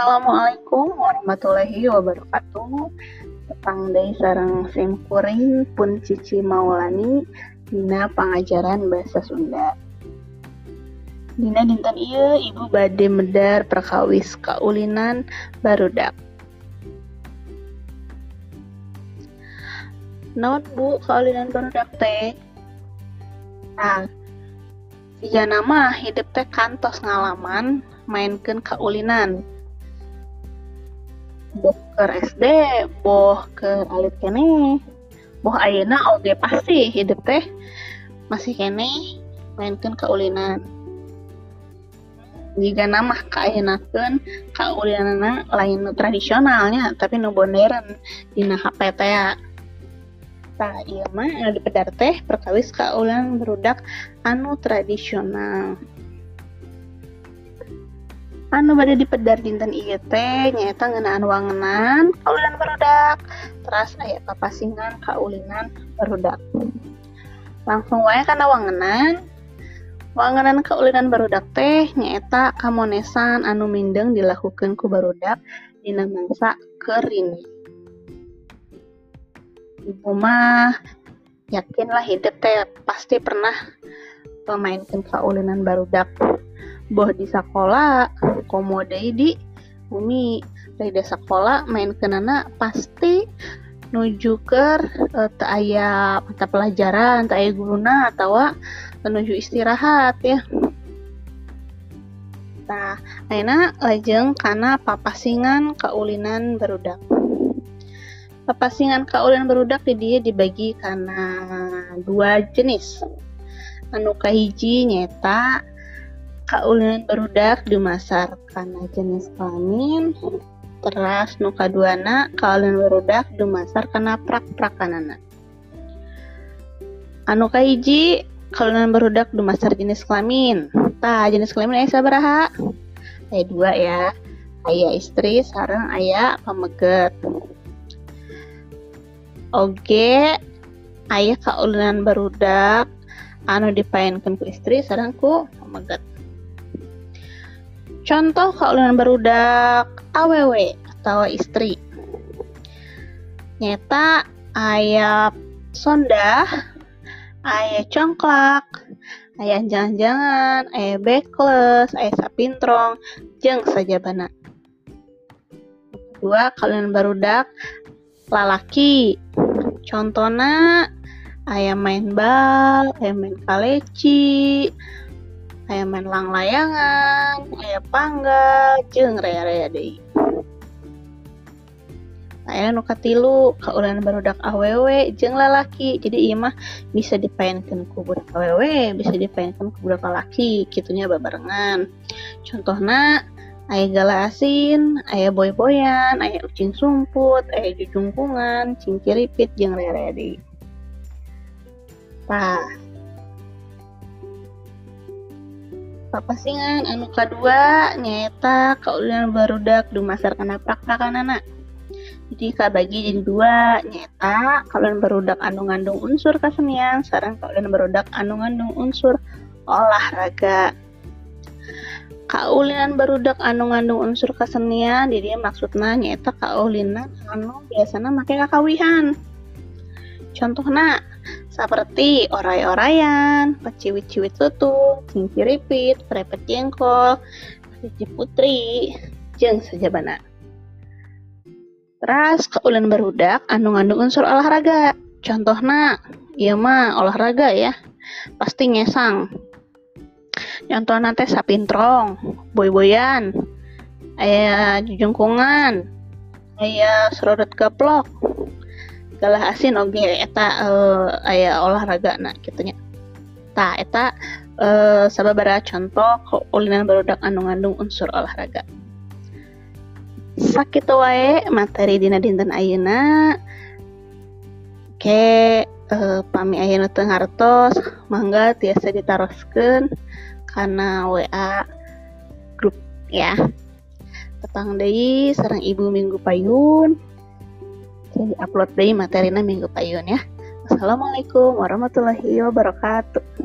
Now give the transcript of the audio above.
Assalamualaikum warahmatullahi wabarakatuh. Tepang dari sarang sim kuring pun Cici Maulani Dina pengajaran bahasa Sunda. Dina dinten iya ibu bade medar perkawis kaulinan barudak. Naon bu kaulinan barudak teh? Nah, jika nama hidup teh kantos ngalaman mainkan kaulinan ke SD boh ke alit kene boh ayana oge pasti hidup teh masih kene mainkan kaulinan jika nama kaenakeun kaulinan lain tradisionalnya tapi nu modern dina HP teh ya. Tah ieu mah di pedar teh perkawis kaulinan berudak anu tradisional anu pada di pedar dinten ieu teh nyaeta ngeunaan wangenan kaulinan barudak terus aya papasingan kaulinan barudak langsung wae kana wangenan. Wangenan kaulinan barudak teh nyaeta kamonesan anu mindeng dilakukan ku barudak dina mangsa kering ibu mah yakinlah hidup teh pasti pernah memainkan kaulinan barudak boh di sekolah komode di bumi. Desa sekolah main kenana pasti nuju ke uh, mata pelajaran tak guruna atau menuju istirahat ya. Nah aina lajeng karena papasingan kaulinan berudak. Papasingan kaulinan berudak di dia dibagi karena dua jenis. Anu kahiji nyeta kaulinan barudak dimasar karena jenis kelamin teras nuka duana. Kaulinan barudak dimasar karena prak-prakanana anu kahiji kaulinan barudak dimasar jenis kelamin. Tah jenis kelamin ayah sabaraha ayah dua ya. Ayah istri sarang ayah pameget oke ayah kaulinan barudak anu dipainkan ku istri sarang ku pameget Contoh kaulinan barudak aww atau istri. Nyeta ayah sonda, ayah congklak, ayah jangan-jangan, ayah backless, ayah sapintrong, jeng saja bana. Dua kaulinan barudak lalaki. Contohnya ayah main bal, ayah main kaleci, aya main lang layangan aya pangga jeung rea-rea deui aya nu katilu kaulinan barudak awewe jeung lalaki. Jadi iya mah bisa dipaenkeun ku budak awewe bisa dipaenkeun ku budak lalaki kitunya babarengan. Contohna aya gala asin aya boy-boyan aya ucing sumput aya jujungkungan cingkiripit jeung rea-rea deui Tah, papasingan anu kedua nyata kaulinan barudak dumasar kana praktakanana jadi kabagi jadi dua nyata kaulinan barudak anu ngandung unsur kesenian sarang kaulinan barudak anu ngandung unsur olahraga. Kaulinan barudak anu ngandung unsur kesenian jadi maksudnya nyata kaulinan anu biasanya make kakawihan. Contohnya seperti oray-orayan, peciwit-ciwit tutung, cinciripit, prepet jengkol, cici putri, jeng bana. Terus keulen berudak anu ngandung unsur olahraga. Contohnya, iya mah olahraga ya. Pasti ngesang. Contohnya teh sapintrong, boy-boyan, ayah jungkungan, ayah serodot gaplok, galah asin oke eta uh, aya olahraga nah gitunya ta eta uh, sababara contoh kulinan barudak anu ngandung unsur olahraga. Sakit wae materi dina dinten ayeuna ke uh, pami ayeuna teu ngartos mangga tiasa ditaroskeun karena WA grup ya. Petang deui sarang ibu minggu payun jadi upload deh materinya minggu payun ya. Assalamualaikum warahmatullahi wabarakatuh.